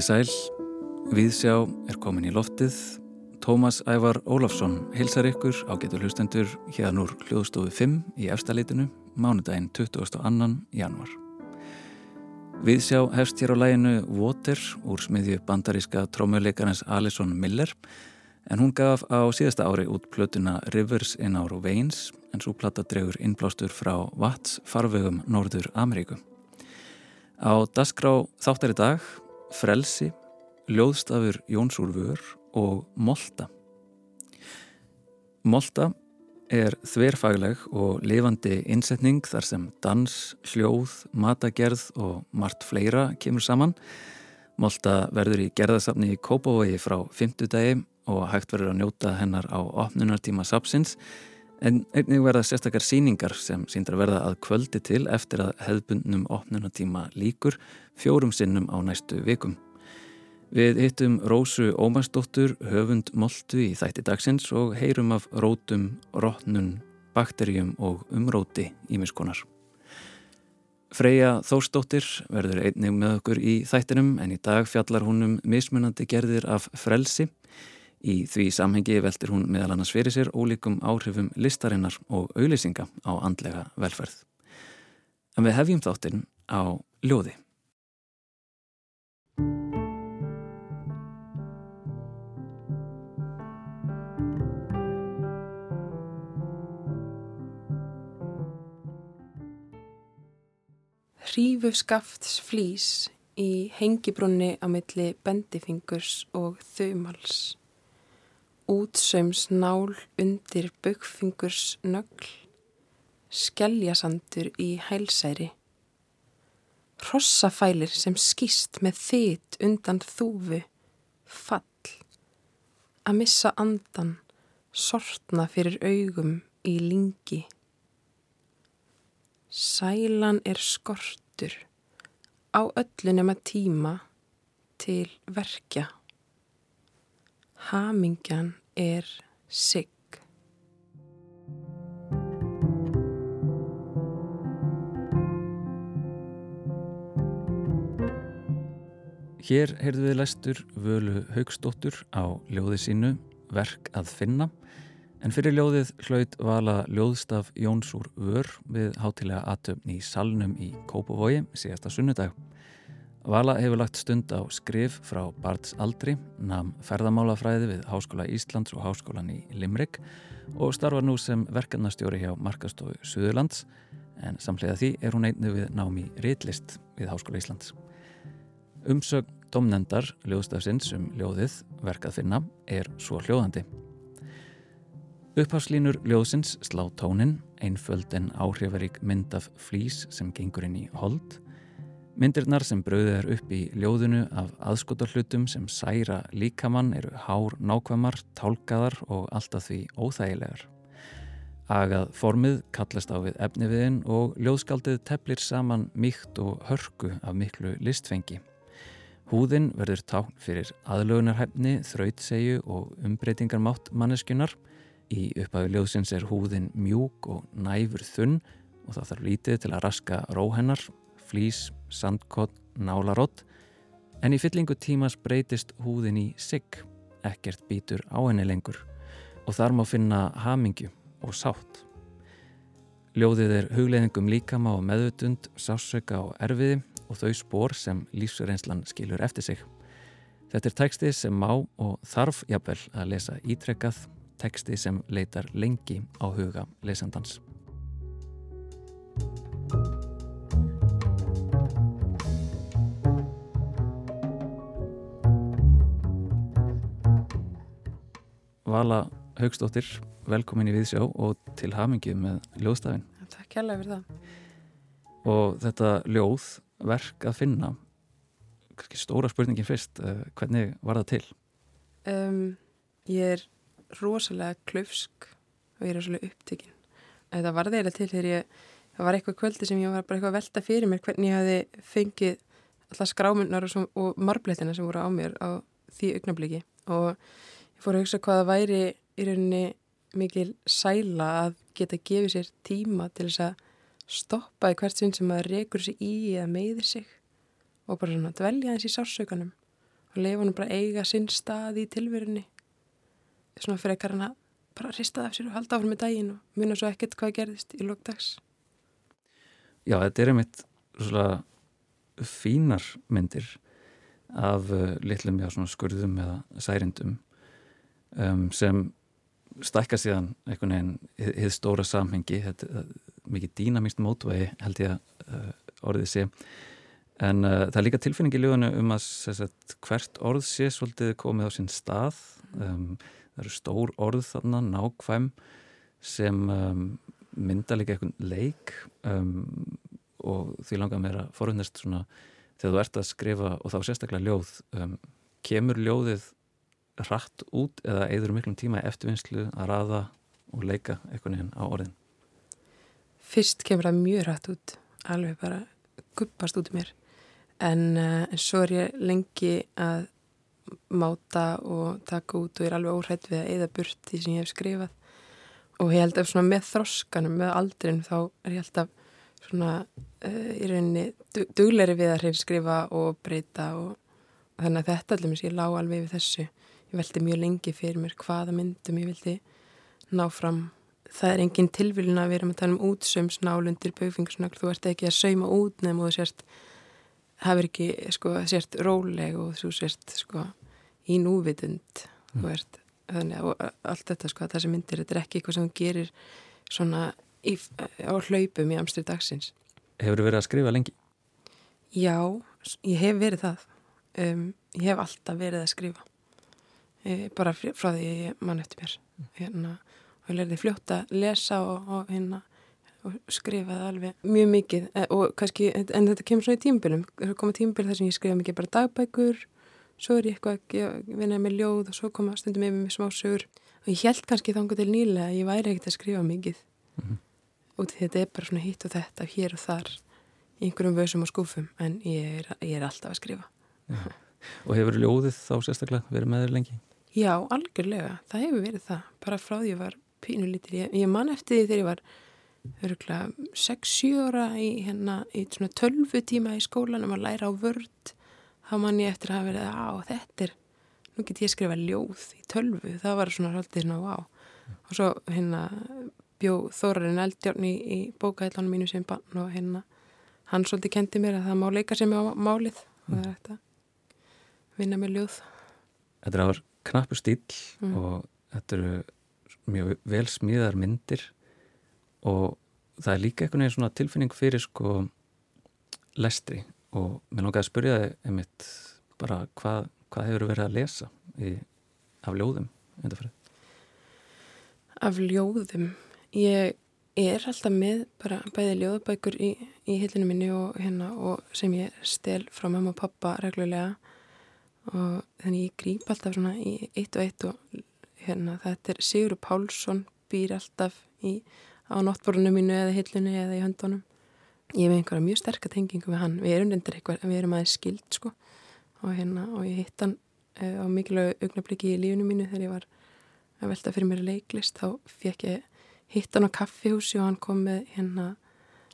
Komiði sæl, Viðsjá er komin í loftið. Tómas Ævar Ólafsson hilsar ykkur á getur hlustendur hérna úr hljóðstofu 5 í efstaleitinu mánudaginn 22. januar. Viðsjá hefst hér á læginu Water úr smiðju bandaríska trómuleikarins Alison Miller en hún gaf á síðasta ári út plötuna Rivers in Our Veins en svo platta dregur innblástur frá Vats farvegum Norður Ameríku. Á dasgrá þáttar í dag Frelsi ljóðstafur Jónsúr Vör og Molta. Molta er þverfagleg og lifandi innsetning þar sem dans, hljóð, matagerð og margt fleira kemur saman. Molta verður í gerðasafni í Kópavogi frá 50 dagi og hægt verður að njóta hennar á opnunartíma sapsins en einnig verða sérstakar síningar sem síndar verða að kvöldi til eftir að hefðbundnum opnunartíma líkur fjórum sinnum á næstu vikum. Við hittum Rósu Ómarsdóttur höfund moltu í þætti dagsins og heyrum af rótum, rótnun, bakterjum og umróti ímiskonar. Freyja Þórsdóttir verður einnig með okkur í þættinum en í dag fjallar hún um mismunandi gerðir af frelsi. Í því samhengi veltir hún meðal annars fyrir sér ólíkum áhrifum listarinnar og auðlýsinga á andlega velferð. En við hefjum þáttinn á ljóði. Hrífu skafts flýs í hengibrunni á milli bendifingurs og þumals. Útsaums nál undir bögfingurs nögl. Skeljasandur í hælsæri. Rossafælir sem skýst með þitt undan þúfu. Fall. Að missa andan. Sortna fyrir augum í lingi. Sælan er skortur á öllu nema tíma til verkja. Hamingjan er sigg. Hér heyrðu við læstur Völu Haugstóttur á ljóði sínu Verk að finna En fyrir ljóðið hlaut vala ljóðstaf Jóns úr vör við hátilega atöfni í Salnum í Kópavogi síðasta sunnudag. Vala hefur lagt stund á skrif frá Barts Aldri, namn ferðamálafræði við Háskóla Íslands og Háskólan í Limrik og starfar nú sem verkefnastjóri hjá Markastofu Suðurlands en samlega því er hún einnig við námi Rítlist við Háskóla Íslands. Umsögn domnendar ljóðstafsins um ljóðið verkað finna er svo hljóðandi. Upphafslínur ljóðsins slá tónin, einföld en áhrifarík mynd af flýs sem gengur inn í hold. Myndirnar sem brauðið er upp í ljóðinu af aðskotarhlutum sem særa líkamann eru hár nákvæmar, tálkaðar og alltaf því óþægilegar. Agað formið kallast á við efniviðin og ljóðskaldið teplir saman mýkt og hörku af miklu listfengi. Húðin verður tákn fyrir aðlögunarhæfni, þrautsegju og umbreytingarmátt manneskunar Í upphafi ljóðsins er húðin mjúk og næfur þunn og það þarf lítið til að raska róhennar, flýs, sandkott, nálarótt en í fyllingu tímas breytist húðin í sigg, ekkert býtur á henni lengur og þar má finna hamingju og sátt. Ljóðið er hugleðingum líkama og meðutund, sásöka og erfiði og þau spór sem lífsreynslan skilur eftir sig. Þetta er teksti sem má og þarf jafnvel að lesa ítrekkað teksti sem leitar lengi á huga lesandans. Vala Haugstóttir, velkomin í Viðsjá og til hamingið með ljóðstafin. Takk kærlega fyrir það. Og þetta ljóð, verk að finna, stóra spurningin fyrst, eh, hvernig var það til? Um, ég er rosalega klöfsk og ég er rosalega upptikinn. Það var þeirra til þegar ég, það var eitthvað kvöldi sem ég var bara eitthvað að velta fyrir mér hvernig ég hafi fengið alltaf skrámyndnar og, og marblettina sem voru á mér á því augnabliki og ég fór að hugsa hvaða væri í rauninni mikil sæla að geta gefið sér tíma til þess að stoppa í hvert sinn sem maður rekur sér í eða meiðir sig og bara svona dvelja eins í sársökanum og leifa hann bara eiga sinn stað í tilverunni. Svona fyrir að bara rista það af sér og halda áfram með daginn og muna svo ekkert hvað gerðist í lókdags Já, þetta er einmitt svona fínar myndir af uh, litlum já, skurðum eða særindum um, sem stækka síðan einhvern veginn hið stóra samhengi. Þetta mikið dýnamíst mótvegi held ég að uh, orðið sé. En uh, það er líka tilfinning í ljóðinu um að sagt, hvert orð sé svolítið komið á sinn stað. Um, það eru stór orð þarna nákvæm sem um, mynda líka einhvern leik. Um, og því langar mér að forundast svona þegar þú ert að skrifa og þá sérstaklega ljóð kemur ljóðið rætt út eða eður miklum tíma eftirvinnslu að raða og leika einhvern veginn á orðin? Fyrst kemur það mjög rætt út alveg bara guppast út um mér. En, uh, en svo er ég lengi að máta og taka út og ég er alveg óhrætt við að eða burt því sem ég hef skrifað. Og ég held að með þroskanum, með aldrin þá er ég alltaf svona uh, í rauninni dugleiri við að hrein skrifa og breyta og, og þannig að þetta allir mér sé lág alveg við þessu ég veldi mjög lengi fyrir mér hvaða myndum ég vildi ná fram það er engin tilvílun að við erum að tala um útsömsnálundir baufingarsnögl, þú ert ekki að sauma út nefnum og þú sérst hafur ekki, sko, sért róleg og þú sért, sko, í núvitund mm. þú ert, þannig og allt þetta, sko, þessi myndir, þetta er ekki eitthvað sem gerir svona í, á hlaupum í amstri dagsins. Hefur þú verið að skrifa lengi? Já, ég hef verið það. Um, ég hef alltaf verið að skrifa. Ég, bara frá því ég mann eftir mér. Hérna, og ég lærði fljótt að lesa og, og, hérna, og skrifaði alveg mjög mikið. E, og kannski, en þetta kemur svona í tímbilum. Það koma tímbil þar sem ég skrifa mikið bara dagbækur, svo er ég eitthvað að vinna með ljóð og svo koma stundum yfir með smásögur. Og ég held kannski þangu til nýlega að ég væri ekkert að skrifa mikið. Mm -hmm út því þetta er bara svona hitt og þetta hér og þar í einhverjum vöðsum og skúfum en ég er, ég er alltaf að skrifa Já. Og hefur ljóðið þá sérstaklega verið með þér lengi? Já, algjörlega, það hefur verið það. Bara frá því ég var pínulítir ég, ég man eftir því þegar ég var öruglega 6-7 ára í, hérna, í svona 12 tíma í skólanum að læra á vörd þá man ég eftir að hafa verið á þetta er, nú get ég skrifa ljóð í 12, það var svona haldið svona á og svo hérna bjó Þórarinn Eldjárn í, í bókaðillanum mínu sem bann og hérna hann svolítið kendi mér að það má leika sem á málið og það er þetta vinna með ljóð. Þetta er knappu stíl mm. og þetta eru mjög vel smíðar myndir og það er líka einhvern veginn svona tilfinning fyrir sko lestri. Og mér langaði að spyrja þig einmitt bara hvað, hvað hefur verið að lesa í, af ljóðum Af ljóðum? Ég er alltaf með bara bæði ljóðabækur í, í hillinu minni og, hérna, og sem ég stel frá mamma og pappa reglulega og þannig ég grýp alltaf svona í eitt og eitt og hérna þetta er Sigur Pálsson býr alltaf í, á náttborunum mínu eða hillinu eða í höndunum. Ég hef einhverja mjög sterkar tengingu með hann. Við erum reyndir eitthvað, við erum aðeins skild sko og hérna og ég hitt hann uh, á mikilvægu augnabliki í lífunu mínu þegar ég var að velta fyrir mér leiklist þá fekk ég hitt hann á kaffihúsi og hann kom með hérna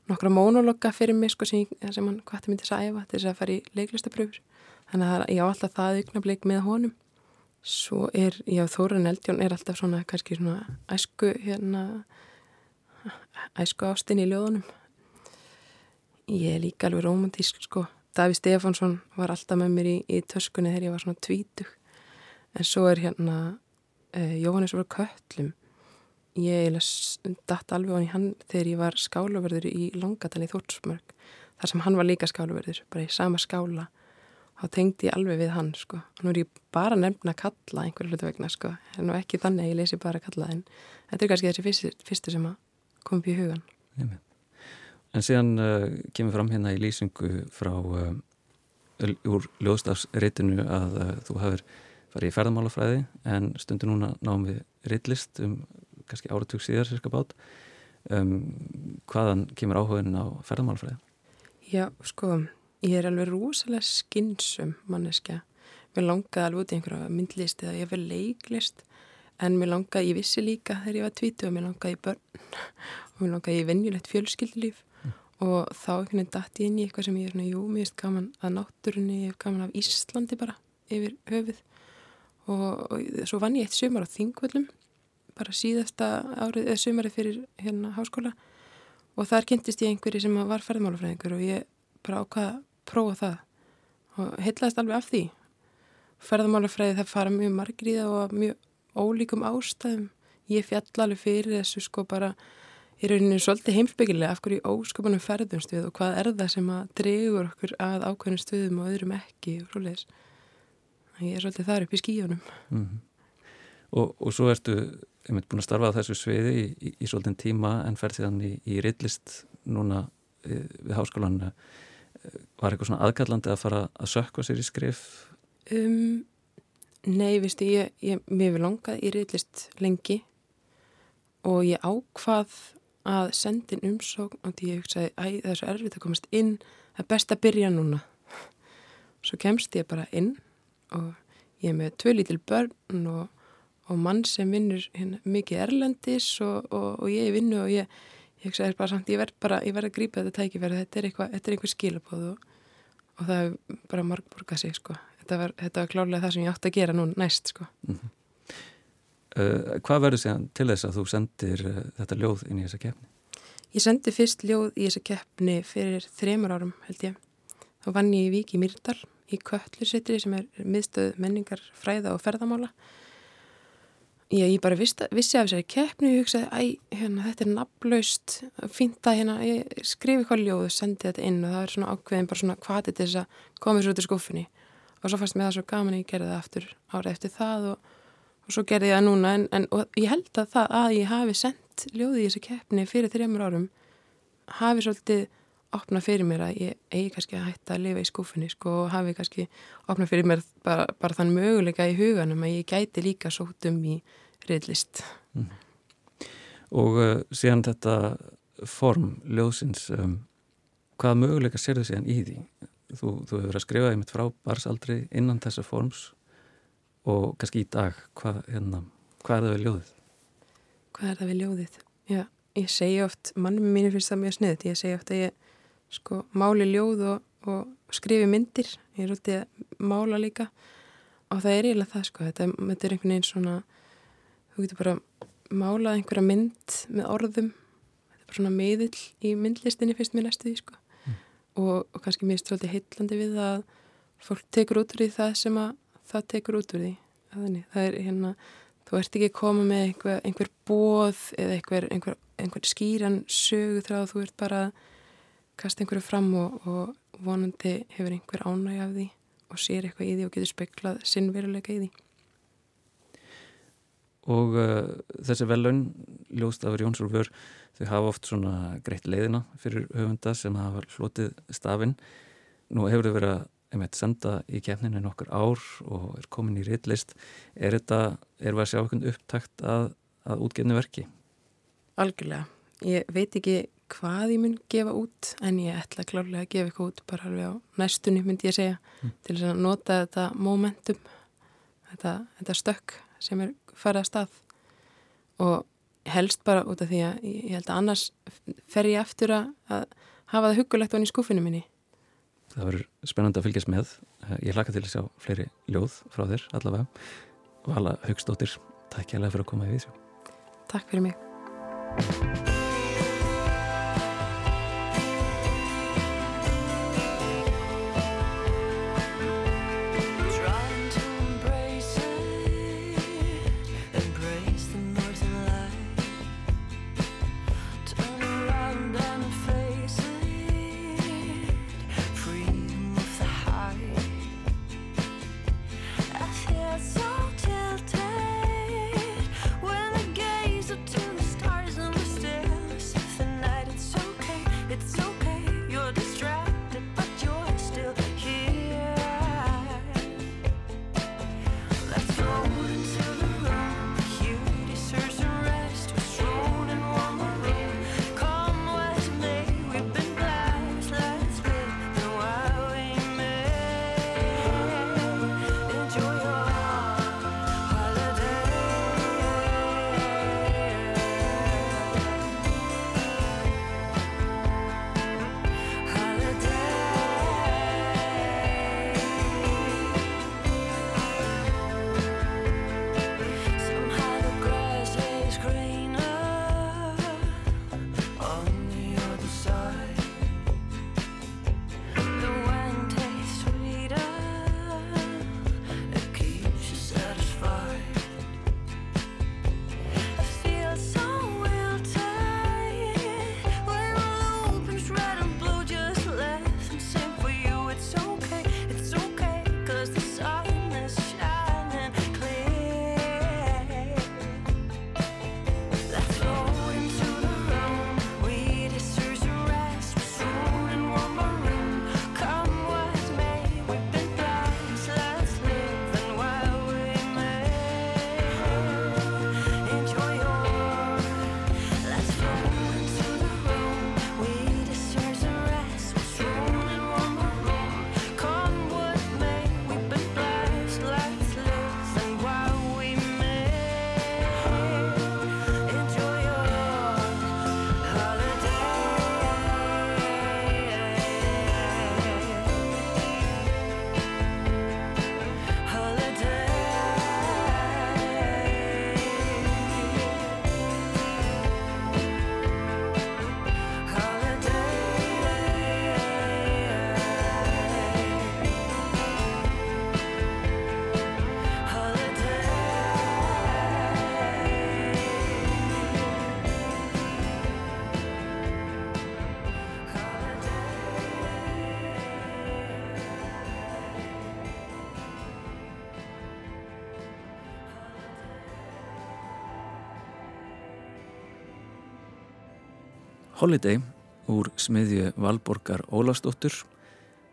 nokkra mónologa fyrir mig sko sem, sem hann hvati myndi að æfa til þess að fara í leiklistapröfur þannig að ég á alltaf það augnablik með honum. Svo er, já Þórun Eldjón er alltaf svona kannski svona æsku hérna æsku ástinn í ljóðunum. Ég er líka alveg romantísk sko. Daví Stefánsson var alltaf með mér í, í töskunni þegar ég var svona tvítug. En svo er hérna uh, Jóhannes voru köllum ég dætt alveg á hann þegar ég var skálaverður í Langadal í Þórtsmörg þar sem hann var líka skálaverður bara í sama skála þá tengdi ég alveg við hann sko. Nú er ég bara nefn að kalla einhverju hlutu vegna sko. En ekki þannig að ég lesi bara að kalla en þetta er kannski þessi fyrstu, fyrstu sem kom upp í hugan Nefnir. En síðan uh, kemur fram hérna í lýsingu frá uh, úr ljóðstafsreitinu að uh, þú hafur farið í ferðamálafræði en stundur núna náum við reitlist um kannski áratug síðar sérska bát. Um, hvaðan kemur áhugin á ferðamálfræði? Já, sko, ég er alveg rosalega skinsum manneska mér langaði alveg út í einhverja myndlist eða ég verði leiklist en mér langaði, ég vissi líka þegar ég var tvítu og mér langaði í börn og mér langaði í venjulegt fjölskyldilíf mm. og þá einhvern veginn dætt ég inn í eitthvað sem ég er svona, jú, mér finnst gaman að náttúrunni, ég er gaman af Íslandi bara yfir höfuð. Og, og svo vann ég eitt sömur á Þingvöllum bara síðasta árið eða sömari fyrir hérna háskóla. Og þar kynntist ég einhverji sem var ferðmálafræðingur og ég bara ákvaða að prófa það og heitlaðist alveg af því. Ferðmálafræði það fara mjög margir í það og mjög ólíkum ástæðum. Ég fjall alveg fyrir þessu sko bara í rauninu svolítið heimsbyggilega af hverju ósköpunum ferðumstuð og hvað er það sem að dregur okkur að ákveðnum stuðum og öðrum ekki og svoleiðis. Ég er svolítið þar upp í skíunum mm -hmm. og, og svo ertu einmitt búin að starfa á þessu sviði í, í, í svolítið tíma en ferð síðan í, í rillist núna e, við háskólan e, var eitthvað svona aðkallandi að fara að sökka sér í skrif? Um, nei, viðstu, ég, ég mér hefur langað í rillist lengi og ég ákvað að sendin umsókn og því ég hugsaði að það er svo erfitt að komast inn það er best að byrja núna svo kemst ég bara inn og ég er með tvö lítil börn og, og mann sem vinnur hérna, mikið erlendis og, og, og ég vinnu og ég, ég hugsaði bara samt, ég verð bara, ég verð að grípa þetta tækifæri, þetta er eitthvað, þetta er einhver skilabóð og það er bara margborgað sig sko, þetta var, þetta var klárlega það sem ég átti að gera nú næst sko. Mm -hmm. uh, hvað verður séðan til þess að þú sendir uh, þetta ljóð inn í þessa keppni? Ég sendi fyrst ljóð í þessa keppni fyrir þremur árum held ég, þá vann ég í Vík í Myrdal í Köllursittri sem er miðstöð menningar, fræða og ferðamála. Ég, ég bara vissi, vissi af þessari keppni og hugsaði, æ, hérna, þetta er nafnlaust, fínt að hérna, ég skrifi hvað ljóð og sendi þetta inn og það er svona ákveðin bara svona hvað þetta er þess að koma svo út í skuffinni og svo fannst mér það svo gaman að ég gerði það aftur árið eftir það og, og svo gerði ég það núna. En, en ég held að það að ég hafi sendt ljóði í þessu keppni fyrir þrjumur árum hafi svolítið opna fyrir mér að ég eigi kannski að hætta að lifa í skúfinni sko og hafi kannski opna fyrir mér bara, bara þann möguleika í huganum að ég gæti líka sótt um í reyðlist. Mm. Og uh, síðan þetta form ljóðsins, um, hvaða möguleika sér þau síðan í því? Þú, þú hefur að skrifa einmitt frá barsaldri innan þessa forms og kannski í dag, hvað, hérna, hvað er það við ljóðið? Hvað er það við ljóðið? Já, ég segi oft, mannum mínir finnst það mjög sniðt, ég segi oft að ég sko máli ljóð og, og skrifi myndir, ég er úti að mála líka. Og það er eiginlega það sko, þetta, þetta er einhvern veginn svona þú getur bara málað einhverja mynd með orðum. Þetta er bara svona miðill í myndlistinni fyrst mér næstu því sko. Mm. og, og kannski mér stróti heitlandi við að fólk tekur út úr því það sem að það tekur út úr því. Þannig, það er hérna, þú ert ekki að koma með einhver, einhver bóð eða einhver, einhver, einhver skýran sögu þrá þú ert bara að kasta einhverju fram og, og vonandi hefur einhver ánæg af því og sér eitthvað í því og getur speklað sinnveruleika í því. Og uh, þessi velun, Ljóstafur Jónsur Vör, þau hafa oft svona greitt leiðina fyrir höfunda sem hafa hlotið stafinn. Nú hefur þau verið að einmitt, senda í kefninu nokkur ár og er komin í réttlist. Er þetta, er við að sjá einhvern upptakt að, að útgefni verki? Algjörlega. Ég veit ekki hvað ég mun gefa út en ég ætla klárlega að gefa eitthvað út bara alveg á næstunni myndi ég segja mm. til að nota þetta momentum þetta, þetta stökk sem er farið að stað. Og helst bara út af því að ég held að annars fer ég eftir að, að hafa það hugulegt á hann í skúfinu minni. Það verður spennandi að fylgjast með. Ég hlaka til að sjá fleiri ljóð frá þér allavega. Og hala högstóttir, takk alveg fyrir að koma í vísjó Takk fyrir mig Holiday úr smiðju Valborgar Ólafsdóttur.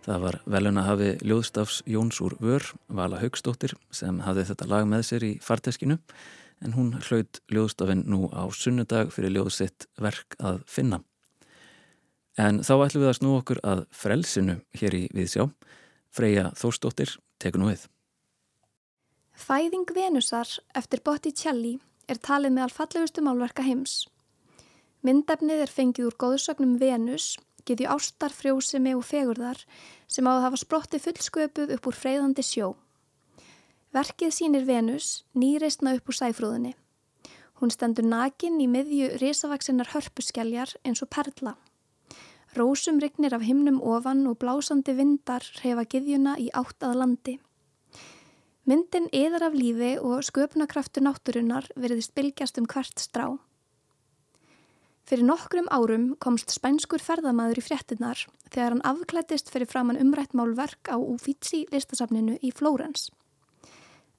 Það var velun að hafi ljóðstafs Jóns úr Vör, Vala Haugsdóttir, sem hafði þetta lag með sér í farteskinu en hún hlaut ljóðstafinn nú á sunnudag fyrir ljóðsitt verk að finna. En þá ætlum við að snú okkur að frelsinu hér í Viðsjá. Freyja Þórsdóttir tekur nú við. Fæðing Venusar eftir Botticelli er talið með alfallegustu málverka heims. Myndefnið er fengið úr góðsögnum Venus, getið ástar, frjósimi og fegurðar sem á að hafa sprotti fullsköpuð upp úr freyðandi sjó. Verkið sínir Venus nýreistna upp úr sæfrúðinni. Hún stendur nakin í miðju risavaksinnar hörpuskelljar eins og perla. Rósum rignir af himnum ofan og blásandi vindar reyfa giðjuna í átt að landi. Myndin eðar af lífi og sköpunarkraftur náttúrunar veriðist bylgjast um hvert strá. Fyrir nokkrum árum komst spænskur ferðamaður í fréttinnar þegar hann afklættist fyrir framann umrætt málverk á Uffizi listasafninu í Flórens.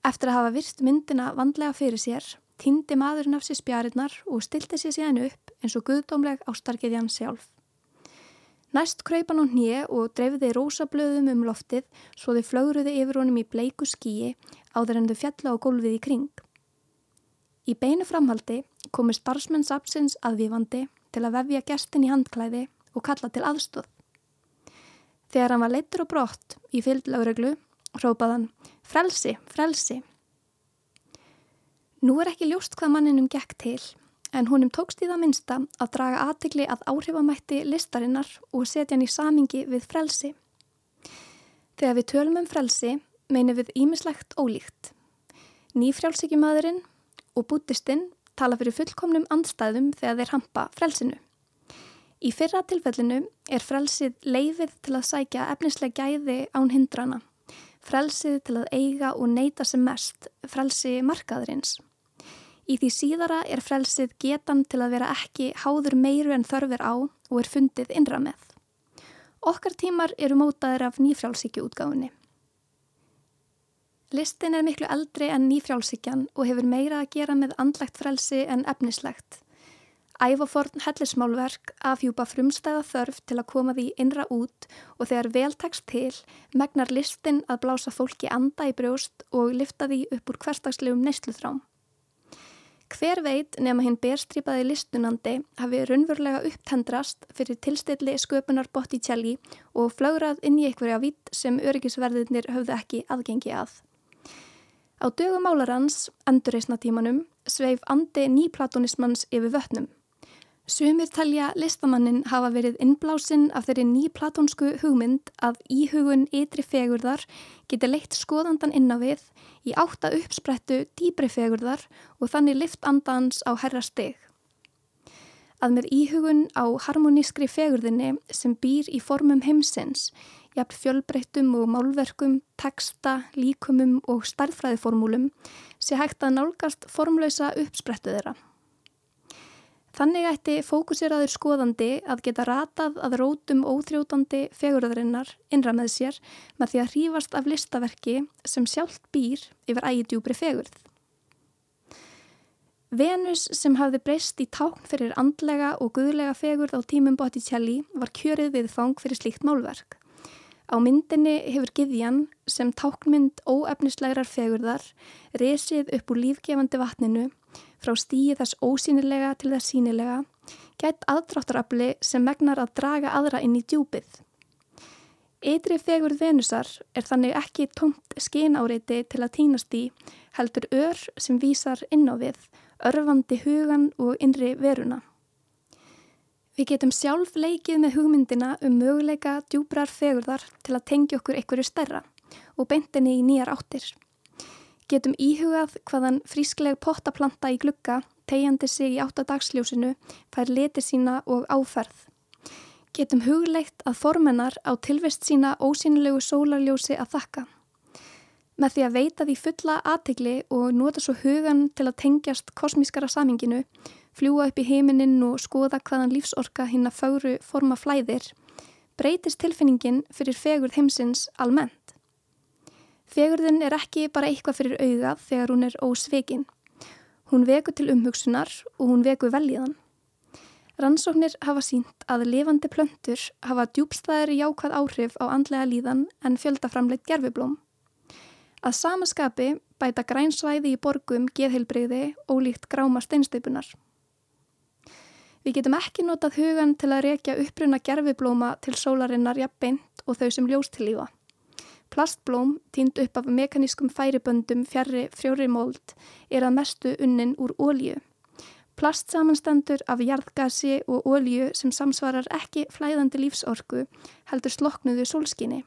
Eftir að hafa virst myndina vandlega fyrir sér, týndi maðurinn af sér spjarinnar og stilti sér síðan upp eins og guðdómleg ástarkiðjan sjálf. Næst kröypan á hnið og drefiði rósablöðum um loftið svo þau flögruði yfir honum í bleiku skíi áður en þau fjalla á gólfið í kring. Í beinu framhaldi komu starfsmenn sapsins aðvífandi til að vefja gestin í handklæði og kalla til aðstóð. Þegar hann var leittur og brott í fylglaugreglu, rópaðan frelsi, frelsi. Nú er ekki ljóst hvað manninum gekk til, en húnum tókst í það minsta að draga aðtikli að áhrifamætti listarinnar og setja hann í samingi við frelsi. Þegar við tölum um frelsi, meinum við ímislegt ólíkt. Nýfrjálsíkjumadurinn og bútistinn tala fyrir fullkomnum andstæðum þegar þeir hampa frelsinu. Í fyrra tilfellinu er frelsið leifið til að sækja efnislega gæði án hindrana, frelsið til að eiga og neyta sem mest, frelsi markaðurins. Í því síðara er frelsið getan til að vera ekki háður meiru en þörfir á og er fundið innra með. Okkar tímar eru mótaðir af nýfrálsíkju útgáfinni. Listin er miklu eldri en nýfrjálsíkjan og hefur meira að gera með andlegt frelsi en efnislegt. Ævaforn hellismálverk afhjúpa frumstæða þörf til að koma því innra út og þegar veltakst til megnar listin að blása fólki anda í brjóst og lifta því upp úr hverstagslegum neysluþrám. Hver veit nema hinn berstrýpaði listunandi hafi raunverulega upptendrast fyrir tilstilli sköpunar Botticelli og flögrað inn í einhverja vitt sem öryggisverðinir höfðu ekki aðgengi að. Á dögum málarans, endurreysna tímanum, sveif andi nýplatonismans yfir vötnum. Sumir talja listamannin hafa verið innblásinn af þeirri nýplatonsku hugmynd að íhugun ytri fegurðar geti leitt skoðandan inn á við í átta uppsprettu dýbri fegurðar og þannig lift andans á herra steg. Að með íhugun á harmonískri fegurðinni sem býr í formum heimsins jafn fjölbreyttum og málverkum, teksta, líkumum og starðfræðiformúlum sé hægt að nálgast formlausa uppsprettu þeirra. Þannig ætti fókuseraður skoðandi að geta ratað að rótum óþrjótandi fegurðarinnar innra með sér með því að hrífast af listaverki sem sjálft býr yfir ægidjúbri fegurð. Venus sem hafði breyst í tákn fyrir andlega og guðlega fegurð á tímum Botticelli var kjörið við fang fyrir slíkt málverk. Á myndinni hefur Githjan sem táknmynd óefnislegrar fegurðar resið upp úr lífgefandi vatninu frá stíi þess ósýnilega til þess sínilega gætt aðtráttarafli sem megnar að draga aðra inn í djúpið. Eitri fegur Venusar er þannig ekki tómt skenáreiti til að týnast í heldur ör sem vísar inn á við, örfandi hugan og innri veruna. Við getum sjálf leikið með hugmyndina um möguleika djúbrar fegurðar til að tengja okkur einhverju stærra og beintinni í nýjar áttir. Getum íhugað hvaðan frískleg pottaplanta í glugga, tegjandi sig í áttadagsljósinu, fær letir sína og áferð. Getum hugleikt að formennar á tilvist sína ósýnilegu sólarljósi að þakka. Með því að veita því fulla aðtegli og nota svo hugan til að tengjast kosmískara saminginu fljúa upp í heiminin og skoða hvaðan lífsorka hinn að fáru forma flæðir, breytist tilfinningin fyrir fegurð heimsins almennt. Fegurðin er ekki bara eitthvað fyrir auga þegar hún er ósvegin. Hún veku til umhugsunar og hún veku veljiðan. Rannsóknir hafa sínt að lifandi plöntur hafa djúbstæðari jákvæð áhrif á andlega líðan en fjöldaframleitt gerfiblóm. Að samaskapi bæta grænsvæði í borgum geðheilbreyði ólíkt gráma steinsteipunar. Við getum ekki notað hugan til að rekja uppruna gerfiblóma til sólarinnar jafnbeint og þau sem ljóstilífa. Plastblóm, týnd upp af mekanískum færiböndum fjarrri frjóri móld, er að mestu unnin úr ólíu. Plast samanstendur af jarðgasi og ólíu sem samsvarar ekki flæðandi lífsorku heldur sloknuðu sólskinni.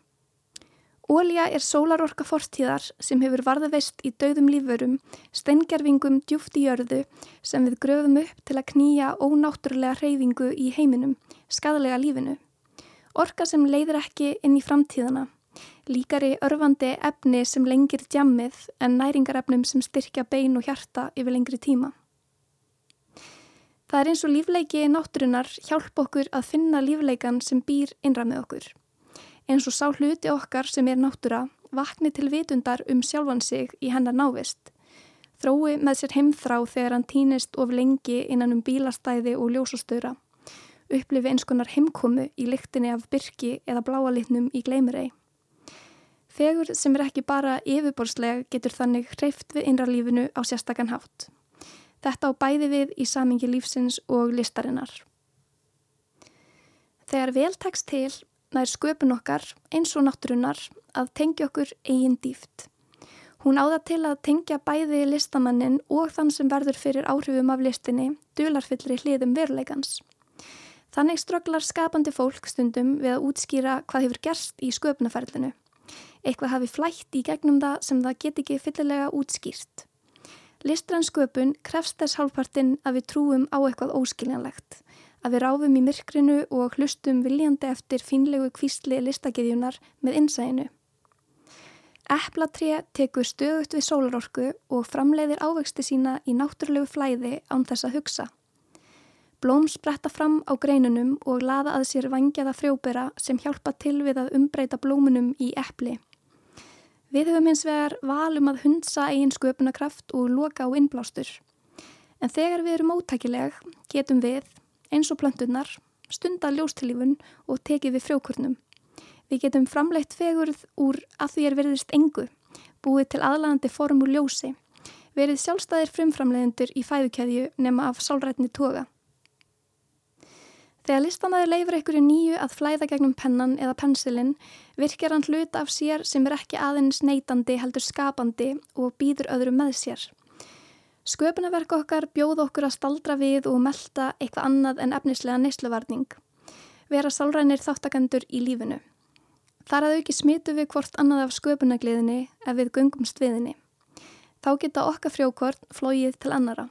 Ólíja er sólarorka fortíðar sem hefur varðaveist í dauðum lífurum, steingerfingum djúft í jörðu sem við gröfum upp til að knýja ónáttúrulega hreyfingu í heiminum, skadalega lífinu. Orka sem leiðir ekki inn í framtíðana líkari örfandi efni sem lengir djammið en næringarefnum sem styrkja bein og hjarta yfir lengri tíma. Það er eins og lífleiki náttúrunar hjálp okkur að finna lífleikan sem býr innra með okkur. Eins og sá hluti okkar sem er náttúra vakni til vitundar um sjálfan sig í hennar návist. Þrói með sér heimþrá þegar hann týnist of lengi innan um bílastæði og ljósastöra. Upplifi eins konar heimkomu í lyktinni af byrki eða bláalitnum í gleimirei. Fegur sem er ekki bara yfirborðslega getur þannig hreift við innralífinu á sérstakann hátt. Þetta á bæði við í samingi lífsins og listarinnar. Þegar vel tekst til nær sköpun okkar eins og náttúrunar að tengja okkur eigin dýft. Hún áða til að tengja bæði listamannin og þann sem verður fyrir áhrifum af listinni dularfyllri hliðum veruleikans. Þannig strögglar skapandi fólk stundum við að útskýra hvað hefur gerst í sköpunafærlinu eitthvað hafi flætt í gegnum það sem það get ekki fyllilega útskýrt. Listrann sköpun krefst þess hálfpartinn að við trúum á eitthvað óskiljanlegt, að við ráfum í myrkrinu og hlustum viljandi eftir finlegu kvísli listagiðjunar með innsæinu. Eplatré tekur stöðut við sólarorku og framleiðir ávexti sína í náttúrulegu flæði án þess að hugsa. Blóm spretta fram á greinunum og laða að sér vangjaða frjóbera sem hjálpa til við að umbreyta blómunum í epli. Við höfum hins vegar valum að hundsa eigin sköpunarkraft og loka á innblástur. En þegar við erum ótækileg getum við, eins og plöntunar, stunda ljóstilífun og tekið við frjókurnum. Við getum framleitt fegurð úr að því er veriðist engu, búið til aðlandi form úr ljósi, verið sjálfstæðir frumframleðendur í fæðukæðju nema af sálrætni toga. Þegar listamæður leifur einhverju nýju að flæða gegnum pennan eða pensilinn virkjar hann hluta af sér sem er ekki aðeins neytandi heldur skapandi og býður öðrum með sér. Sköpunarverk okkar bjóð okkur að staldra við og melda eitthvað annað en efnislega neysluvarning. Vera sálrænir þáttakendur í lífinu. Þar að auki smitu við hvort annað af sköpunagliðinni ef við gungumst viðinni. Þá geta okkar frjókvort flóið til annara.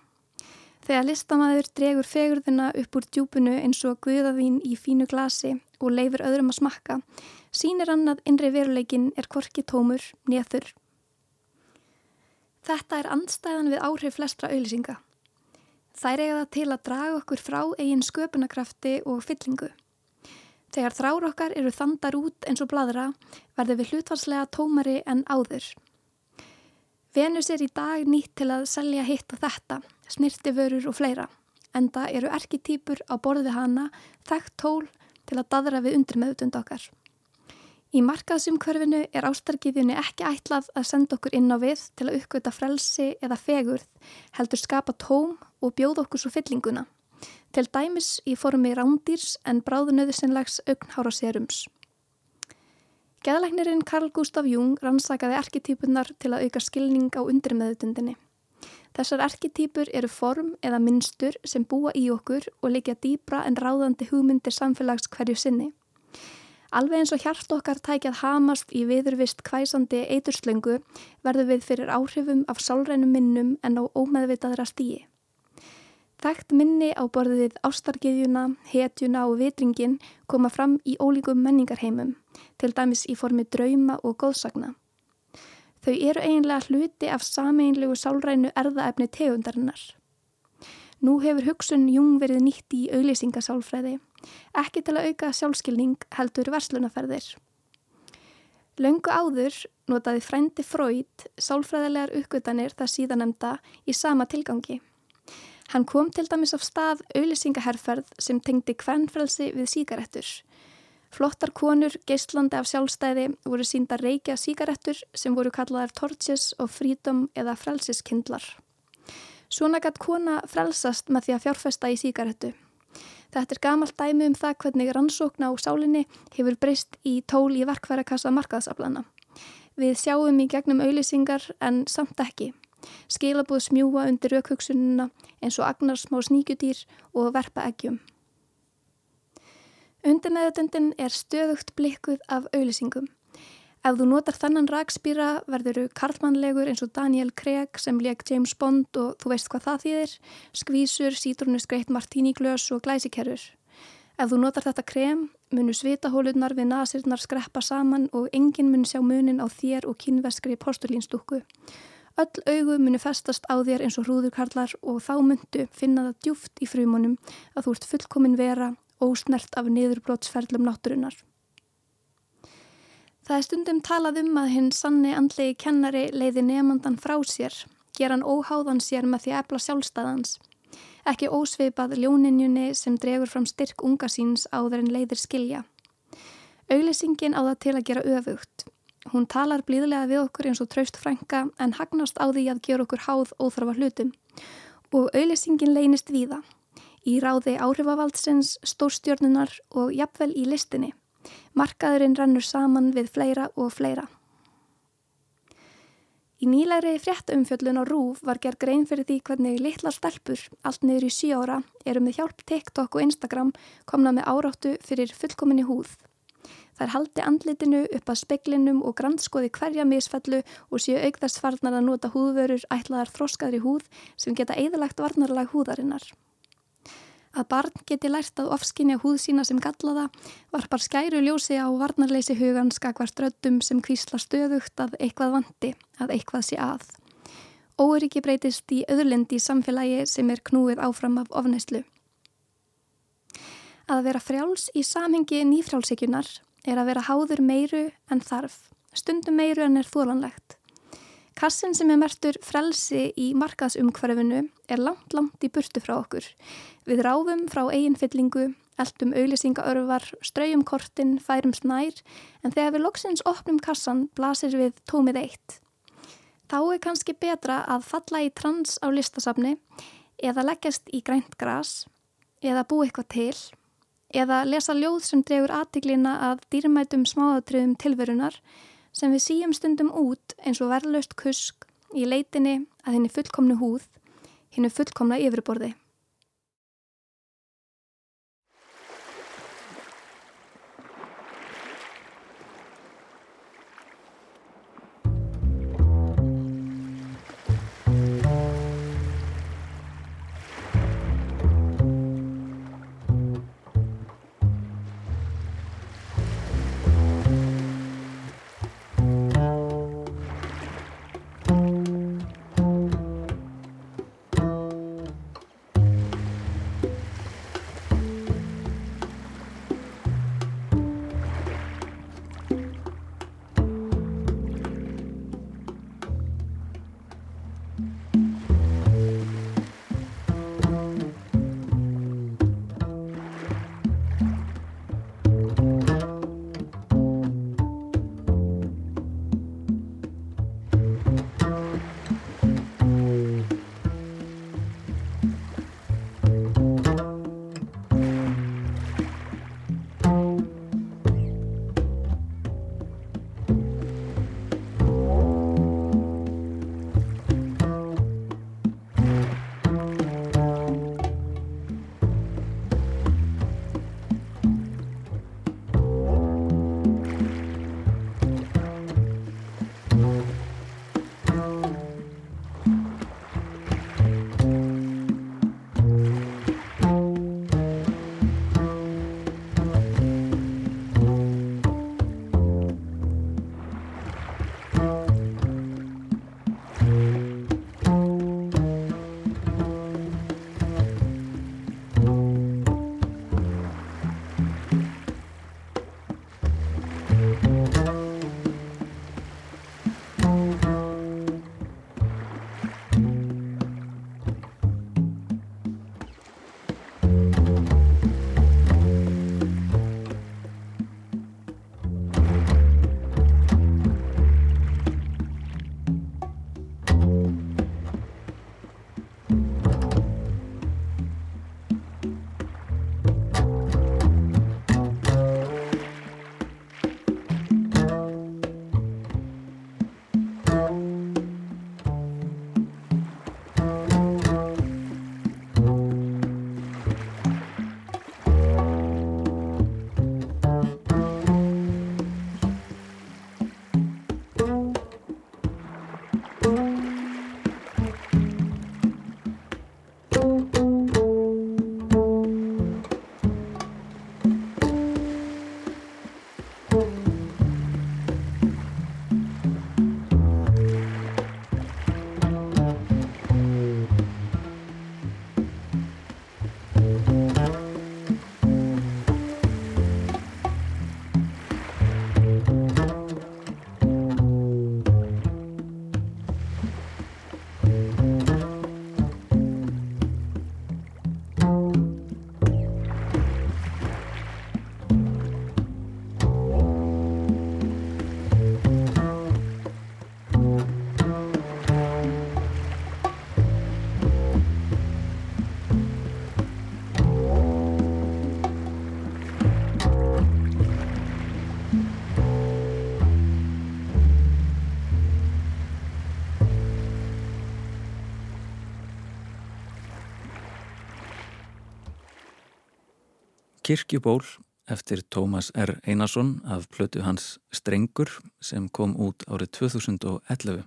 Þegar listamæður dregur fegurðina upp úr djúpunu eins og guðavín í fínu glasi og leifir öðrum að smakka, sínir hann að innri veruleikin er korki tómur neður. Þetta er andstæðan við áhrif flestra auðlýsinga. Þær eiga það til að draga okkur frá eigin sköpunarkrafti og fyllingu. Þegar þráur okkar eru þandar út eins og bladra verður við hlutvarslega tómari en áður. Venus er í dag nýtt til að selja hitt og þetta, snirtiförur og fleira, enda eru erketýpur á borði hana þekkt tól til að dadra við undirmeðutund okkar. Í markaðsumkörfinu er ástarkiðjunni ekki ætlað að senda okkur inn á við til að uppgöta frelsi eða fegurð, heldur skapa tóm og bjóð okkur svo fyllinguna, til dæmis í formi rándýrs en bráðunöðusinnlegs augnhára serums. Geðlæknirinn Carl Gustav Jung rannsakaði erketýpunar til að auka skilning á undirmeðutundinni. Þessar erketýpur eru form eða minnstur sem búa í okkur og leikja dýbra en ráðandi hugmyndir samfélags hverju sinni. Alveg eins og hjart okkar tækjað hamast í viðurvist kvæsandi eiturslöngu verður við fyrir áhrifum af sálrænum minnum en á ómeðvitaðra stíi. Þekkt minni á borðið ástarkiðjuna, hetjuna og vitringin koma fram í ólíkum menningarheimum til dæmis í formi drauma og góðsagna. Þau eru eiginlega hluti af sameinlegu sálrænu erðaefni tegundarinnar. Nú hefur hugsun Jung verið nýtt í auglýsingasálfræði, ekki til að auka sjálfskilning heldur verslunaferðir. Laungu áður notaði frændi Freud sálfræðilegar uppgötanir það síðanemda í sama tilgangi. Hann kom til dæmis af stað auðlisingaherrferð sem tengdi kvernfrelsi við síkarettur. Flottar konur, geislandi af sjálfstæði, voru sínda reykja síkarettur sem voru kallaðar torches og freedom eða frelsiskindlar. Svona gætt kona frelsast með því að fjárfesta í síkarettu. Þetta er gamalt dæmi um það hvernig rannsókna á sálinni hefur breyst í tól í verkværakassa markaðsaflana. Við sjáum í gegnum auðlisingar en samt ekki. Skilabúð smjúa undir raukvöksununa eins og agnar smá sníkjudýr og verpa eggjum. Undir meðutendin er stöðugt blikkuð af auðlisingum. Ef þú notar þannan rakspýra verður þú karlmannlegur eins og Daniel Craig sem leik James Bond og þú veist hvað það þýðir, skvísur, sítrunusgreitt martíniglös og glæsikerfur. Ef þú notar þetta krem, munu svitahólunar við nasirnar skreppa saman og enginn mun sjá munin á þér og kynveskri postulínstúku. Öll augu munu festast á þér eins og hrúðurkarlar og þá myndu finna það djúft í frumunum að þú ert fullkomin vera, ósnert af niðurbrótsferðlum náttúrunar. Það er stundum talað um að hinn sanni andlegi kennari leiði nefnandan frá sér, ger hann óháðan sér með því að efla sjálfstæðans. Ekki ósveipað ljóninjunni sem dregur fram styrk unga síns áður en leiðir skilja. Auglesingin á það til að gera öfugt. Hún talar blíðlega við okkur eins og traust frænka en hagnast á því að gera okkur háð óþrafa hlutum. Og auglesingin leynist víða. Í ráði áhrifavaldsins, stórstjörnunar og jafnvel í listinni. Markaðurinn rennur saman við fleira og fleira. Í nýlegri fréttumfjöllun á Rúf var gerð grein fyrir því hvernig litla stelpur, allt niður í 7 ára, eru með hjálp TikTok og Instagram komna með áráttu fyrir fullkominni húð. Þær haldi andlitinu upp að speklinum og grannskoði hverja misfellu og séu aukðast farnar að nota húðvörur ætlaðar þróskaðri húð sem geta eðalagt varnarlag húðarinnar. Að barn geti lært að ofskinja húð sína sem gallaða varpar skæru ljósi á varnarleysi hugan skakvart röddum sem kvísla stöðugt að eitthvað vandi, að eitthvað sé að. Óriki breytist í öðurlendi samfélagi sem er knúið áfram af ofneislu. Að vera frjáls í samhengi nýfrjálsíkunar er að vera háður meiru en þarf, stundum meiru en er þólanlegt. Kassin sem er mertur frelsi í markaðsumhverfinu er langt, langt í burtu frá okkur. Við ráfum frá eiginfyllingu, eldum auðlisingaörfar, ströyum kortin, færum snær, en þegar við loksins opnum kassan blasir við tómið eitt. Þá er kannski betra að falla í trans á listasafni eða leggjast í grænt gras eða bú eitthvað til eða lesa ljóð sem dregur aðtiklina að dýrmætum smáatriðum tilverunar sem við síjum stundum út eins og verðlaust kusk í leitinni að henni fullkomnu húð, henni fullkomna yfirborði. Kirkjuból eftir Tómas R. Einarsson af plötu hans Strengur sem kom út árið 2011.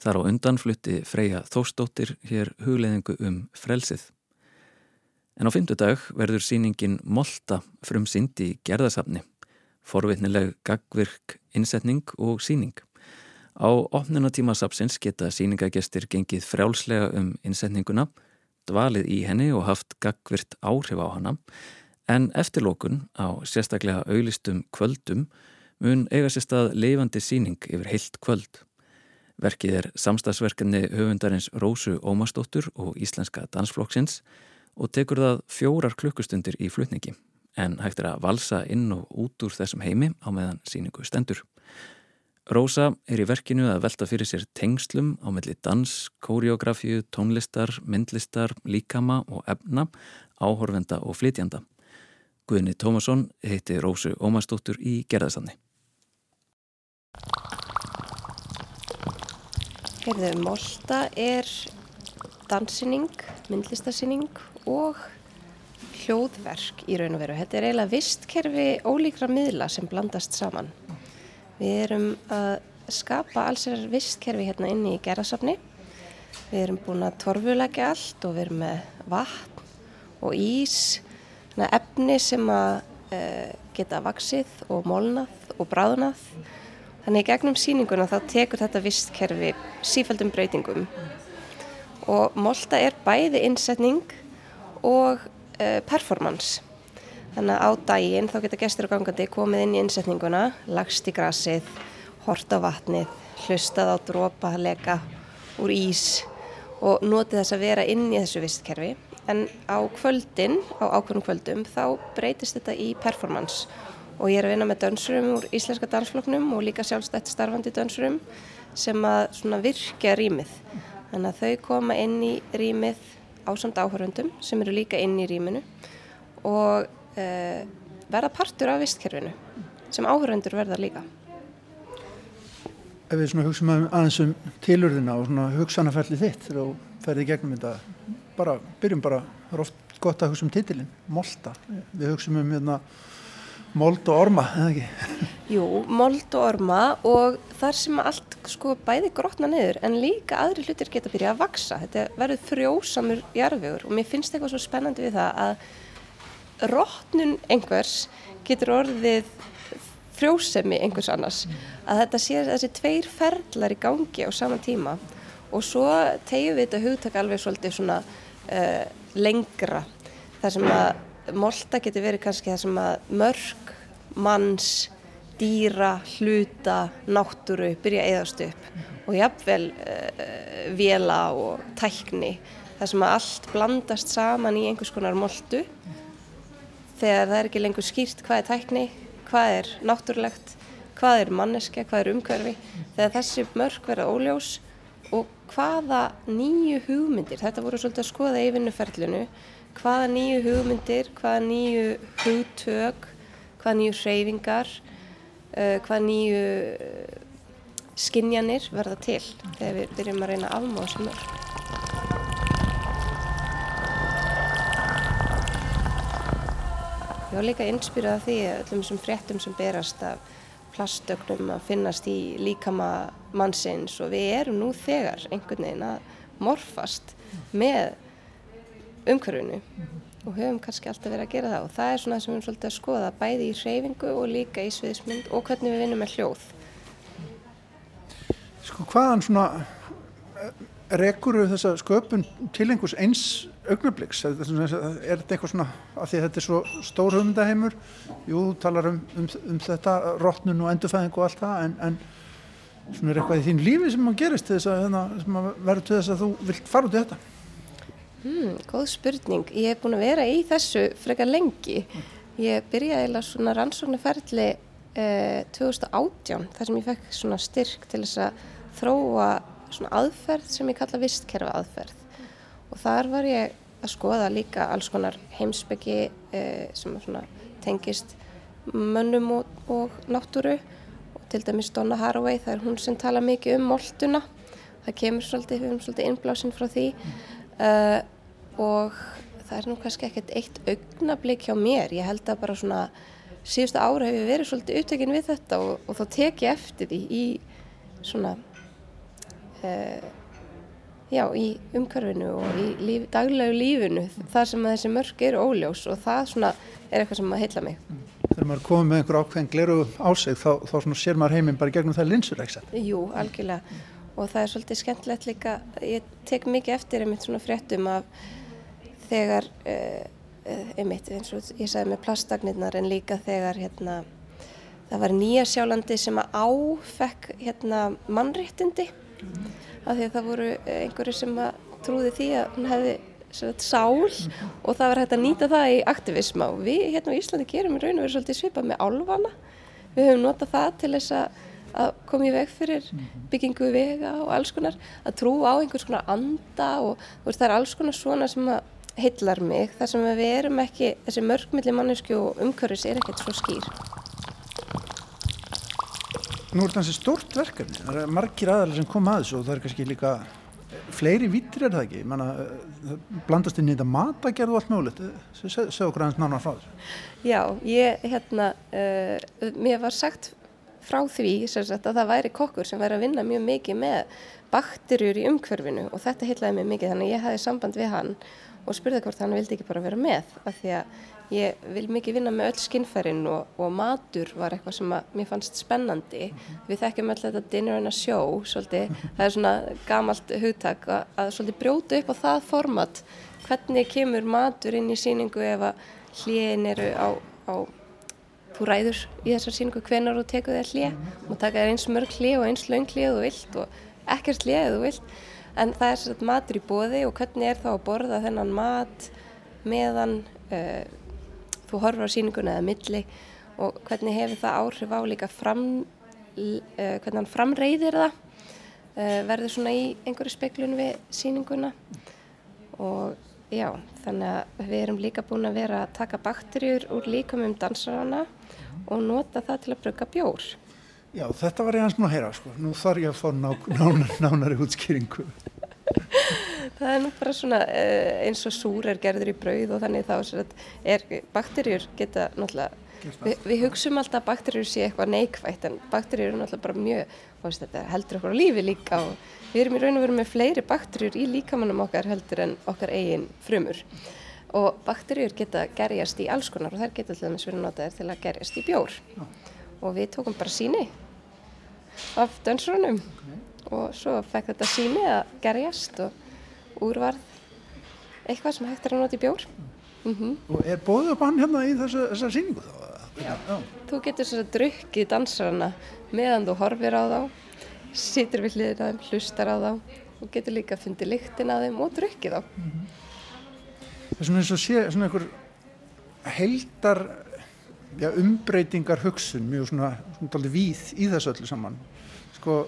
Þar á undan flutti Freyja Þóstóttir hér hugleðingu um frelsið. En á fymtudag verður síningin Molta frum synd í gerðasafni, forvitnileg gagvirk, innsetning og síning. Á opnunatíma sapsins geta síningagestir gengið frjálslega um innsetninguna, dvalið í henni og haft gagvirt áhrif á hana, En eftirlókun á sérstaklega auðlistum kvöldum mun eiga sér stað leifandi síning yfir heilt kvöld. Verkið er samstagsverkefni höfundarins Rósu Ómarsdóttur og Íslenska Dansflokksins og tekur það fjórar klukkustundir í flutningi en hægt er að valsa inn og út úr þessum heimi á meðan síningu stendur. Rósa er í verkinu að velta fyrir sér tengslum á melli dans, kóriografíu, tónlistar, myndlistar, líkama og efna, áhorfenda og flytjanda. Guðni Tómasson heiti Rósu Ómarsdóttur í gerðasanni. Herðu, Mólta er dansinning, myndlistasinning og hljóðverk í raun og veru. Þetta er eiginlega vistkerfi ólíkra miðla sem blandast saman. Við erum að skapa alls er vistkerfi hérna inni í gerðasafni. Við erum búin að torfulegja allt og við erum með vatn og ís efni sem að uh, geta vaksið og molnað og bráðnað. Þannig í gegnum síninguna þá tekur þetta vistkerfi sífældum breytingum og molta er bæði innsetning og uh, performance. Þannig að á daginn þá geta gestur og gangandi komið inn í innsetninguna, lagst í grasið, horta vatnið, hlustað á drópa, leka úr ís og notið þess að vera inn í þessu vistkerfi en á kvöldin, á ákveðnum kvöldum þá breytist þetta í performance. Og ég er að vinna með dönsurum úr íslenska dansfloknum og líka sjálfstætt starfandi dönsurum sem að virkja rýmið. Þannig að þau koma inn í rýmið ásamt áhörundum sem eru líka inn í rýminu og uh, verða partur af vistkerfinu sem áhörundur verða líka. Ef við hugsaum aðeins um tilurðina og hugsanafærli þitt þegar þú ferði gegnum þetta bara, byrjum bara, það er oft gott að hugsa um titilinn, Molta. Við hugsa um hérna mold og orma, eða ekki? Jú, mold og orma og þar sem allt sko bæði grotna niður en líka aðri hlutir geta byrjað að vaksa þetta verður frjósamur jarfiður og mér finnst eitthvað svo spennandi við það að rótnun einhvers getur orðið frjósemi einhvers annars. Að þetta sé þessi tveir ferlar í gangi á sama tíma og svo tegjum við þetta hugtak alveg svolítið svona uh, lengra. Þar sem að molta getur verið kannski þar sem að mörg, manns, dýra, hluta, náttúru byrja að eðast upp. Og jafnvel uh, vela og tækni. Þar sem að allt blandast saman í einhvers konar moltu. Þegar það er ekki lengur skýrt hvað er tækni, hvað er náttúrulegt, hvað er manneska, hvað er umhverfi. Þegar þessi mörg verða óljós og hvaða nýju hugmyndir, þetta voru svolítið að skoða í vinnuferlinu, hvaða nýju hugmyndir, hvaða nýju hugtök, hvaða nýju hreyfingar, uh, hvaða nýju uh, skinjanir verða til þegar við byrjum að reyna afmáða sem mörg. Ég var líka inspírað af því öllum þessum fréttum sem berast af plastögnum að finnast í líkama mannsins og við erum nú þegar einhvern veginn að morfast með umhverfunu og höfum kannski alltaf verið að gera það og það er svona sem við erum svolítið að skoða bæði í hreyfingu og líka í sviðismynd og hvernig við vinnum með hljóð. Sko hvaðan svona rekur þessa sköpun til einhvers eins augnabliks? Er þetta eitthvað svona, af því að þetta er svo stór hugmyndaheimur, jú, þú talar um, um, um þetta, rótnun og endurfæðing og allt það, en, en svona er eitthvað í þín lífi sem að gerist til þess að, hérna, að verður til þess að þú vilt fara út í þetta? Hmm, góð spurning. Ég hef búin að vera í þessu frekar lengi. Ég byrjaði eða svona rannsóknarferðli eh, 2018 þar sem ég fekk svona styrk til þess að þróa svona aðferð sem ég kalla vistkerfa aðferð og þar var ég að skoða líka alls konar heimsbyggi eh, sem tengist mönnum og, og náttúru. Og til dæmis Donna Haraway það er hún sem tala mikið um moltuna. Það kemur svolítið, við erum svolítið innblásinn frá því. Uh, og það er nú kannski ekkert eitt augnablík hjá mér, ég held að bara svona síðustu ára hefur verið svolítið upptökinn við þetta og, og þá tek ég eftir því í svona uh, já, í umhverfinu og í líf, daglegu lífinu þar sem þessi mörg eru óljós og það svona er eitthvað sem maður heila mig. Þegar maður komið með einhver ákveðin gleru á sig þá, þá svona sér maður heiminn bara gegnum það linsur, ekki það? Jú, algjörlega og það er svolítið skemmtilegt líka, ég tek mikið eftir einmitt svona fréttum af þegar, uh, einmitt eins og ég sagði með plastagnirnar en líka þegar hérna það var nýja sjálandi sem að áfekk hérna mannréttindi mm. Af því að það voru einhverju sem trúði því að hún hefði sál og það var hægt að nýta það í aktivisma og við hérna á Íslandi gerum í raun og veru svolítið svipað með álvana við höfum notað það til þess að að koma í veg fyrir byggingu vega og alls konar, að trú á einhvers konar anda og veist, það er alls konar svona sem að heillar mig. Þar sem við erum ekki, þessi mörgmilli mannesku og umhverfis er ekkert svo skýr. Nú er þetta hansi stórt verkefni, það er margir aðalega sem kom að þessu og það er kannski líka fleiri vittir er það ekki, Manna, það blandast inn í þetta matagerð og allt mögulegt, segð okkur aðeins nána frá þessu. Já, ég, hérna, uh, mér var sagt frá því sagt, að það væri kokkur sem væri að vinna mjög mikið með bakterjur í umhverfinu og þetta heitlaði mig mikið þannig að ég hafi samband við hann og spurði hvort hann vildi ekki bara vera með af því að ég vil mikið vinna með öll skinnfærin og, og matur var eitthvað sem mér fannst spennandi. Við þekkjum öll þetta dinner and a show svolítið, það er svona gamalt hugtak að, að svolítið brjóta upp á það format. Hvernig kemur matur inn í síningu ef að hlýin eru á, á þú ræður í þessar síningu hvenar þú tekur þér hlið og taka þér eins mörg hlið og eins laung hlið og vilt og ekkert hlið þú vilt. En það er svona matur í bóði og hvernig er þá að borða þennan mat meðan uh, þú horfur á síninguna eða milli og hvernig hefur það áhrif á líka fram, uh, hvernig hann framreiðir það uh, verður svona í einhverju speklun við síninguna og já, þannig að við erum líka búin að vera að taka bakterjur úr líkamum dansarana og nota það til að bruka bjór Já, þetta var ég hans mún að heyra sko. Nú þarf ég að fá ná, nánar, nánari útskýringu. Það er nú bara svona eh, eins og súr er gerður í brauð og þannig þá er bakterjur geta náttúrulega, við, við hugsaum alltaf að bakterjur sé eitthvað neikvægt en bakterjur er náttúrulega bara mjög, þetta heldur okkur á lífi líka og við erum í raun og veru með fleiri bakterjur í líkamannum okkar heldur en okkar eigin frumur. Og bakterjur geta gerjast í alls konar og þær geta dæmis verið notaðir til að gerjast í bjór. Og við tókum bara síni af dönsrunum okay. og svo fekk þetta síni að gerjast og úrvarð eitthvað sem hægt er að nota í bjór mm -hmm. Og er bóðið upp hann hérna í þessu, þessar síningu þá? Já. Já, þú getur svo að drukkið dansarana meðan þú horfir á þá situr við hliðin á þeim, hlustar á þá og getur líka að fundi lyktin á þeim og drukkið þá mm -hmm. Það er svona eins og sé svona einhver heldar já, umbreytingar hugsun mjög svona, svona víð í þessu öllu saman sko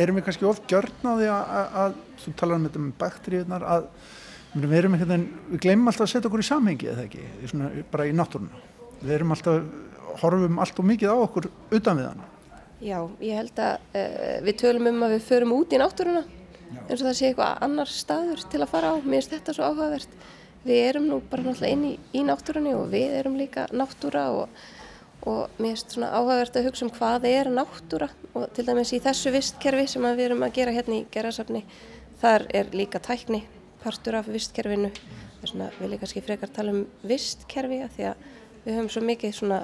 erum við kannski of gjörnaði að, þú talar um þetta með bakteríunar að við erum einhvern veginn, við glemum alltaf að setja okkur í samhengi eða ekki, svona, bara í náttúruna. Við erum alltaf, horfum alltaf mikið á okkur utan við hana. Já, ég held að uh, við tölum um að við förum út í náttúruna eins og það sé eitthvað annar staður til að fara á. Mér finnst þetta svo áhugavert. Við erum nú bara náttúrulega inn í, í náttúrunni og við erum líka náttúra og, og mér finnst svona áhugavert að hugsa um hvað er náttúra og til dæmis í þessu vistkerfi sem við erum að gera hérna í gerðarsafni þar er líka tækni partur af vistkerfinu. Þess vegna vil ég kannski frekar tala um vistkerfi að því að við höfum svo mikið svona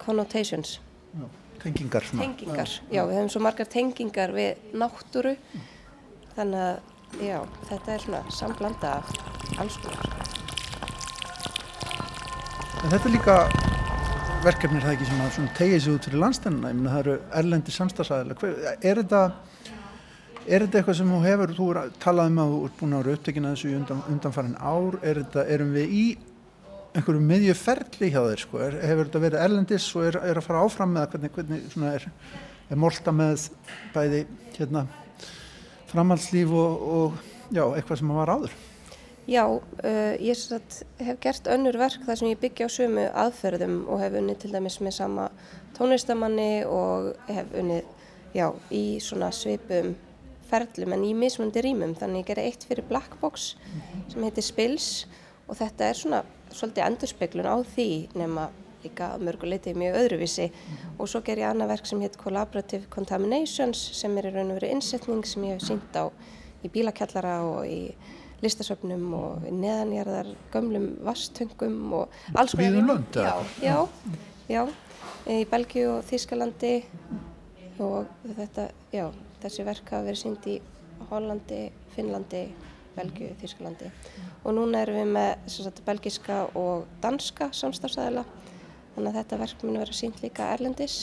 connotations. Já, tengingar, tengingar já. já, við höfum svo margar tengingar við náttúru. Þannig að já, þetta er svona samblanda af alls konar. En þetta er líka verkefnir það ekki sem að tegja sig út fyrir landstænuna, ég meina það eru erlendi samstagsæðilega, er þetta Er þetta eitthvað sem þú hefur, þú er talað um að þú ert búin að vera upptekina þessu undan, undanfærin ár, er þetta, erum við í einhverju miðju ferli hjá þér sko, er, hefur þetta verið erlendis og er, er að fara áfram með hvernig, hvernig svona er, er molta með bæði hérna framhaldslíf og, og já, eitthvað sem var áður? Já, uh, ég satt, hef gert önnur verk þar sem ég byggja á sömu aðferðum og hef unnið til dæmis með sama tónlistamanni og hef unnið, já, í svona svipum ferlum en í mismundi rýmum. Þannig ég gerði eitt fyrir Black Box sem heitir Spills og þetta er svona svolítið endurspeglun á því nema líka mörguleiti mjög öðruvísi. Og svo ger ég annað verk sem heit Collaborative Contaminations sem er í raun og veru innsetning sem ég hef sínt á í bílakjallara og í listasöfnum og neðanjarðar gömlum vastöngum og alls konar. Viðum lönd? Já, já, já, í Belgiu og Þískalandi og þetta, já, Þessi verk hafa verið synd í Hollandi, Finnlandi, Belgiu, Þísklandi og núna erum við með sagt, belgiska og danska samstafsæðila þannig að þetta verk mun vera synd líka erlendis.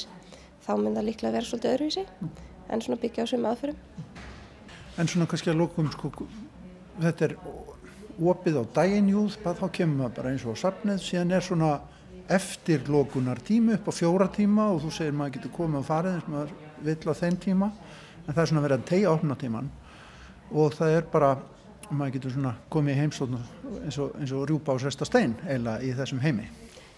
Þá mun það líklega vera svolítið öðruvísi en svona byggja á svömu aðferðum. En svona kannski að lókum sko, þetta er opið á daginjúð þá kemur maður bara eins og á safnið síðan er svona eftir lókunar tími upp á fjóra tíma og þú segir maður getur komið og farið eins og maður vill á þeim tíma en það er svona verið að tegja opnatíman og það er bara, maður getur svona komið í heimsóknu eins og, og rjúpa á sérsta stein eila í þessum heimi.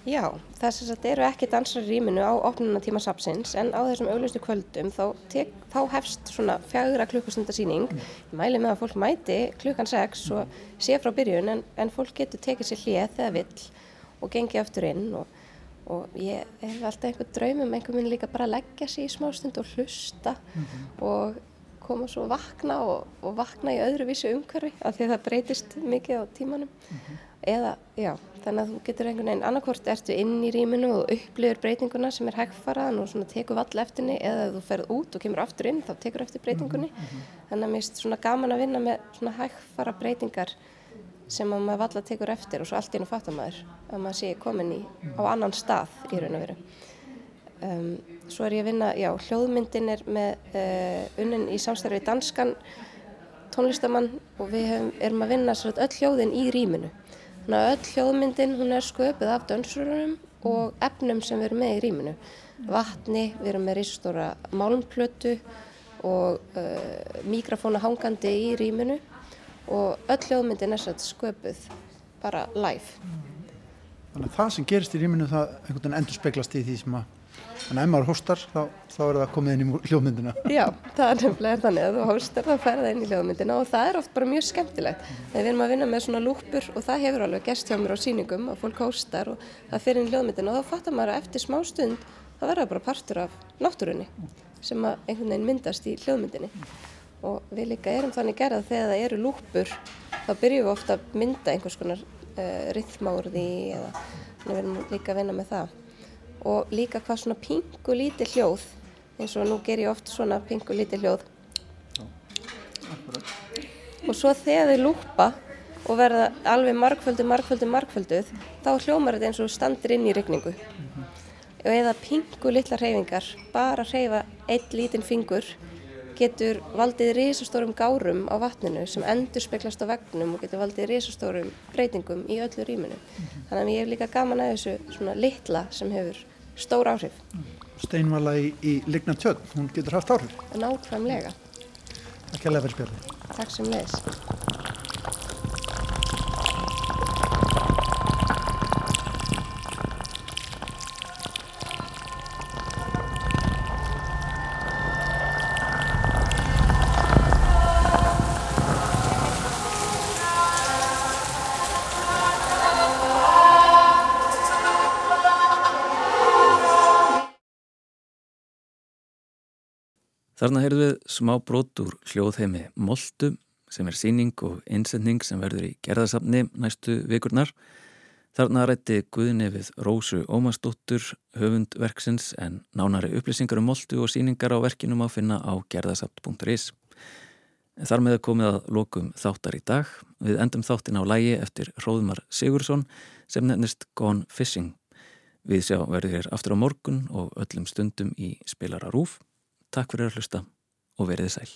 Já, þess að þetta eru ekki dansar í rýminu á opnunatíma sapsins en á þessum auglistu kvöldum þá, tek, þá hefst svona fjagra klukkustundasýning. Mm. Ég mæli með að fólk mæti klukkan 6 og sé frá byrjun en, en fólk getur tekið sér hlið þegar vill og gengi aftur inn og og ég hef alltaf einhvern draumum einhvern veginn líka bara að leggja sér í smástund og hlusta mm -hmm. og koma svo að vakna og, og vakna í öðru vissu umhverfi af því að það breytist mikið á tímanum mm -hmm. eða, já, þannig að þú getur einhvern veginn annarkort ertu inn í rýminu og upplifur breytinguna sem er hægfaraðan og tekur vall eftirni eða ef þú ferð út og kemur aftur inn þá tekur eftir breytingunni. Mm -hmm. þannig að mér er svona gaman að vinna með svona hægfara breytingar sem að maður valla tekur eftir og svo allt inn og fattar maður að maður sé komin í á annan stað í raun og veru. Um, svo er ég að vinna, já, hljóðmyndin er með uh, unnin í samstarfi danskan tónlistamann og við hefum, erum að vinna öll hljóðin í rýminu þannig að öll hljóðmyndin hún er sköpuð af dönsurunum og efnum sem við erum með í rýminu. Vatni, við erum með risastóra málmplötu og uh, mikrofóna hangandi í rýminu. Og öll hljóðmyndin er sætt sköpuð bara live. Þannig að það sem gerist í rýminu það einhvern veginn endur speglast í því sem að að ef maður hóstar þá, þá er það komið inn í hljóðmyndina. Já, það er nefnilega þannig. Að þú hóstar þá fer það inn í hljóðmyndina og það er oft bara mjög skemmtilegt. Þegar við erum að vinna með svona lúpur og það hefur alveg gerst hjá mér á síningum að fólk hóstar og það fer inn í hljóðmyndina og þá fattar maður að eftir smá stund þá verður bara partur af náttúrunni sem einhvern veginn myndast í hljóðmyndinni. Og við líka erum þannig gerað þegar það eru lúpur þá byrjum við ofta að mynda einhvers konar uh, eh, rithmáurði eða við erum líka að vinna með það og líka hvað svona pingu lítið hljóð eins og nú ger ég oft svona pingu lítið hljóð og svo þegar þið lúpa og verða alveg markföldu, markföldu, markfölduð þá hljómar þetta eins og standir inn í regningu mm -hmm. eða pingu litla hreyfingar bara hreyfa eitt lítinn fingur getur valdið risastórum gárum á vatninu sem endur speklast á vegnum og getur valdið risastórum breytingum í öllu rýminu. Mm -hmm. Þannig að ég hef líka gaman að þessu svona litla sem hefur stór áhrif. Steinvala í, í ligna tjöld, hún getur haft áhrif. Nákvæmlega. Kella fyrir spjallið. Takk sem leiðis. Þarna heyrðu við smá brot úr hljóðheimi Moltu sem er síning og einsendning sem verður í gerðasafni næstu vikurnar. Þarna rætti Guðinni við Rósu Ómarsdóttur, höfundverksins en nánari upplýsingar um Moltu og síningar á verkinum að finna á gerðasapt.is. Þar með komið að lokum þáttar í dag. Við endum þáttin á lægi eftir Róðmar Sigursson sem nefnist Gone Fishing. Við sjá verður hér aftur á morgun og öllum stundum í spilara rúf. Takk fyrir að hlusta og verið sæl.